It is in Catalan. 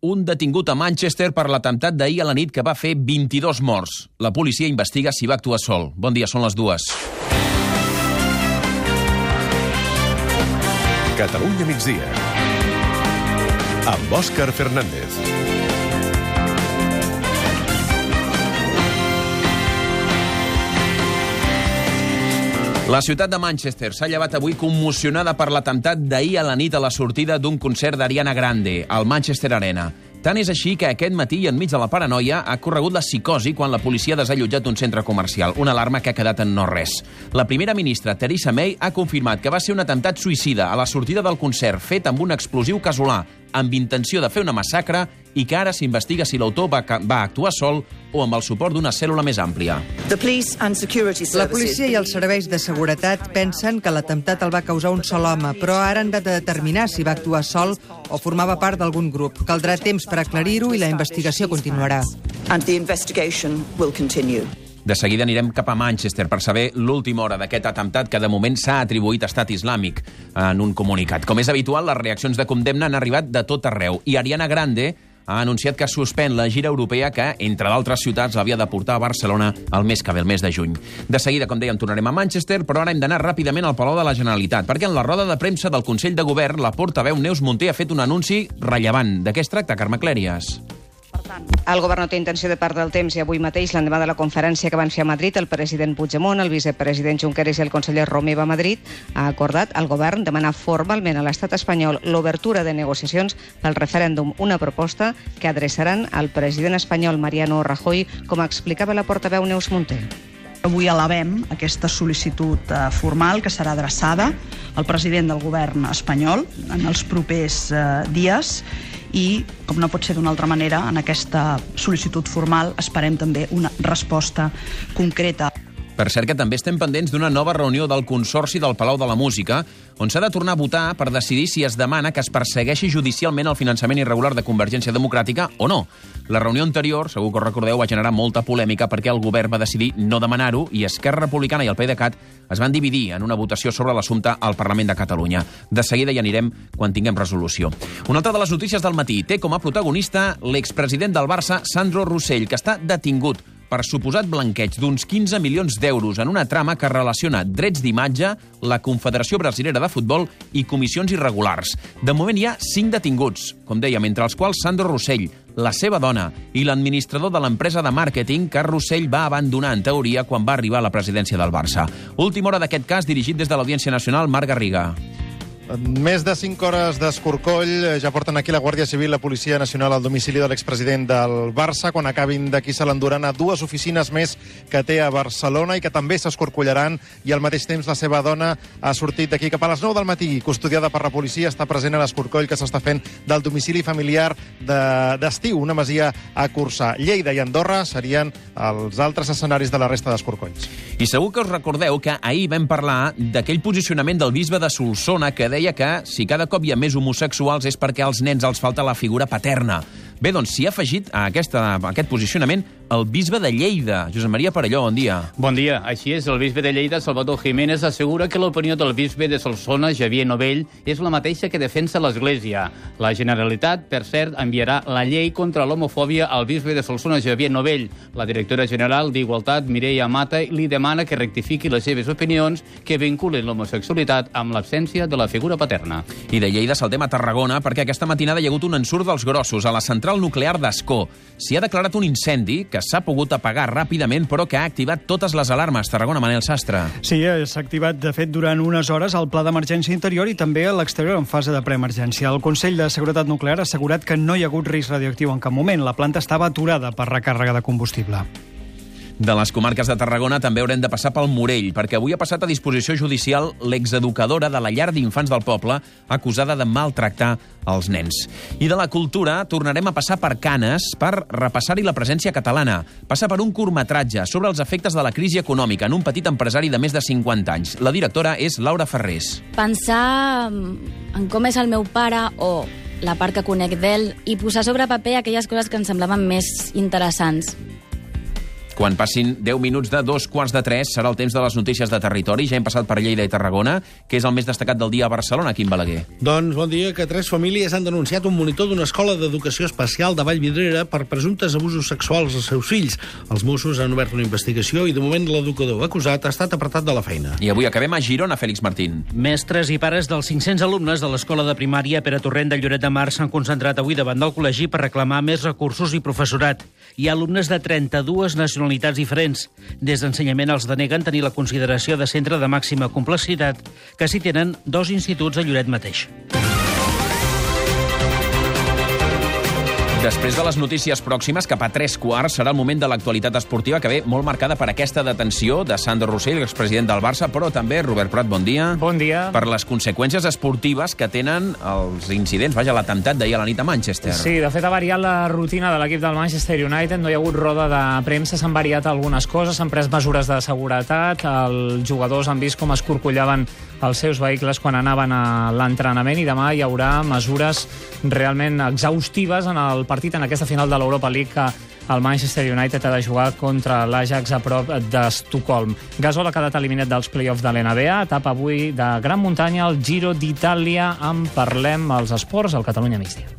un detingut a Manchester per l'atemptat d'ahir a la nit que va fer 22 morts. La policia investiga si va actuar sol. Bon dia, són les dues. Catalunya migdia. Amb Òscar Fernández. La ciutat de Manchester s'ha llevat avui commocionada per l'atemptat d'ahir a la nit a la sortida d'un concert d'Ariana Grande, al Manchester Arena. Tant és així que aquest matí, enmig de la paranoia, ha corregut la psicosi quan la policia ha desallotjat un centre comercial, una alarma que ha quedat en no res. La primera ministra, Theresa May, ha confirmat que va ser un atemptat suïcida a la sortida del concert fet amb un explosiu casolà, amb intenció de fer una massacre i que ara s'investiga si l'autor va, va actuar sol o amb el suport d'una cèl·lula més àmplia. La policia i els serveis de seguretat pensen que l'atemptat el va causar un sol home, però ara han de determinar si va actuar sol o formava part d'algun grup. Caldrà temps per aclarir-ho i la investigació continuarà. And the investigation will continue. De seguida anirem cap a Manchester per saber l'última hora d'aquest atemptat que de moment s'ha atribuït a estat islàmic en un comunicat. Com és habitual, les reaccions de condemna han arribat de tot arreu i Ariana Grande ha anunciat que suspèn la gira europea que, entre d'altres ciutats, havia de portar a Barcelona el mes que ve, el mes de juny. De seguida, com dèiem, tornarem a Manchester, però ara hem d'anar ràpidament al Palau de la Generalitat, perquè en la roda de premsa del Consell de Govern, la portaveu Neus Munté ha fet un anunci rellevant. De què es tracta, Carme Clèries? El govern no té intenció de perdre el temps i avui mateix, l'endemà de la conferència que van fer a Madrid, el president Puigdemont, el vicepresident Junqueras i el conseller Romeva a Madrid ha acordat al govern demanar formalment a l'estat espanyol l'obertura de negociacions pel referèndum, una proposta que adreçaran al president espanyol Mariano Rajoy, com explicava la portaveu Neus Munté. Avui elevem aquesta sol·licitud eh, formal que serà adreçada al president del govern espanyol en els propers eh, dies i, com no pot ser d'una altra manera, en aquesta sol·licitud formal esperem també una resposta concreta. Per cert que també estem pendents d'una nova reunió del Consorci del Palau de la Música, on s'ha de tornar a votar per decidir si es demana que es persegueixi judicialment el finançament irregular de Convergència Democràtica o no. La reunió anterior, segur que ho recordeu, va generar molta polèmica perquè el govern va decidir no demanar-ho i Esquerra Republicana i el PDeCAT es van dividir en una votació sobre l'assumpte al Parlament de Catalunya. De seguida hi anirem quan tinguem resolució. Una altra de les notícies del matí té com a protagonista l'expresident del Barça, Sandro Rossell, que està detingut per suposat blanqueig d'uns 15 milions d'euros en una trama que relaciona drets d'imatge, la Confederació Brasilera de Futbol i comissions irregulars. De moment hi ha cinc detinguts, com dèiem, entre els quals Sandro Rossell, la seva dona i l'administrador de l'empresa de màrqueting que Rossell va abandonar en teoria quan va arribar a la presidència del Barça. Última hora d'aquest cas dirigit des de l'Audiència Nacional, Marc Garriga. Més de 5 hores d'escorcoll. Ja porten aquí la Guàrdia Civil, la Policia Nacional al domicili de l'expresident del Barça. Quan acabin d'aquí se l'enduran a dues oficines més que té a Barcelona i que també s'escorcollaran. I al mateix temps la seva dona ha sortit d'aquí cap a les 9 del matí, custodiada per la policia. Està present a l'escorcoll que s'està fent del domicili familiar d'estiu, de, una masia a Cursà. Lleida i Andorra serien els altres escenaris de la resta d'escorcolls. I segur que us recordeu que ahir vam parlar d'aquell posicionament del bisbe de Solsona que deia que si cada cop hi ha més homosexuals és perquè als nens els falta la figura paterna. Bé, doncs s'hi ha afegit a, aquesta, a aquest posicionament el bisbe de Lleida. Josep Maria Parelló, bon dia. Bon dia. Així és, el bisbe de Lleida, Salvador Jiménez, assegura que l'opinió del bisbe de Solsona, Javier Novell, és la mateixa que defensa l'Església. La Generalitat, per cert, enviarà la llei contra l'homofòbia al bisbe de Solsona, Javier Novell. La directora general d'Igualtat, Mireia Mata, li demana que rectifiqui les seves opinions que vinculen l'homosexualitat amb l'absència de la figura paterna. I de Lleida saltem a Tarragona perquè aquesta matinada hi ha hagut un ensurt dels grossos a la central nuclear d'Escó. S'hi ha declarat un incendi que s'ha pogut apagar ràpidament, però que ha activat totes les alarmes. Tarragona, Manel Sastre. Sí, s'ha activat, de fet, durant unes hores el pla d'emergència interior i també a l'exterior en fase de preemergència. El Consell de Seguretat Nuclear ha assegurat que no hi ha hagut risc radioactiu en cap moment. La planta estava aturada per recàrrega de combustible. De les comarques de Tarragona també haurem de passar pel Morell, perquè avui ha passat a disposició judicial l'exeducadora de la llar d'infants del poble acusada de maltractar els nens. I de la cultura tornarem a passar per Canes per repassar-hi la presència catalana. Passa per un curtmetratge sobre els efectes de la crisi econòmica en un petit empresari de més de 50 anys. La directora és Laura Ferrés. Pensar en com és el meu pare o la part que conec d'ell i posar sobre paper aquelles coses que ens semblaven més interessants Quan passin 10 minuts de dos quarts de tres serà el temps de les notícies de territori. Ja hem passat per Lleida i Tarragona, que és el més destacat del dia a Barcelona, Quim Balaguer. Doncs bon dia, que tres famílies han denunciat un monitor d'una escola d'educació especial de Vallvidrera per presumptes abusos sexuals als seus fills. Els Mossos han obert una investigació i de moment l'educador acusat ha estat apartat de la feina. I avui acabem a Girona, Fèlix Martín. Mestres i pares dels 500 alumnes de l'escola de primària Pere Torrent de Lloret de Mar s'han concentrat avui davant del col·legi per reclamar més recursos i professorat. Hi ha alumnes de 32 nacionalitats diferents. Des d'ensenyament els deneguen tenir la consideració de centre de màxima complexitat, que s'hi tenen dos instituts a Lloret mateix. Després de les notícies pròximes, cap a tres quarts, serà el moment de l'actualitat esportiva que ve molt marcada per aquesta detenció de Sandro Rossell, expresident del Barça, però també, Robert Prat, bon dia. Bon dia. Per les conseqüències esportives que tenen els incidents, vaja, l'atemptat d'ahir a la nit a Manchester. Sí, de fet ha variat la rutina de l'equip del Manchester United, no hi ha hagut roda de premsa, s'han variat algunes coses, s'han pres mesures de seguretat, els jugadors han vist com es corcollaven els seus vehicles quan anaven a l'entrenament i demà hi haurà mesures realment exhaustives en el partit en aquesta final de l'Europa League que el Manchester United ha de jugar contra l'Ajax a prop d'Estocolm. Gasol ha quedat eliminat dels play-offs de l'NBA, etapa avui de gran muntanya, el Giro d'Itàlia. En parlem als esports al Catalunya Migdia.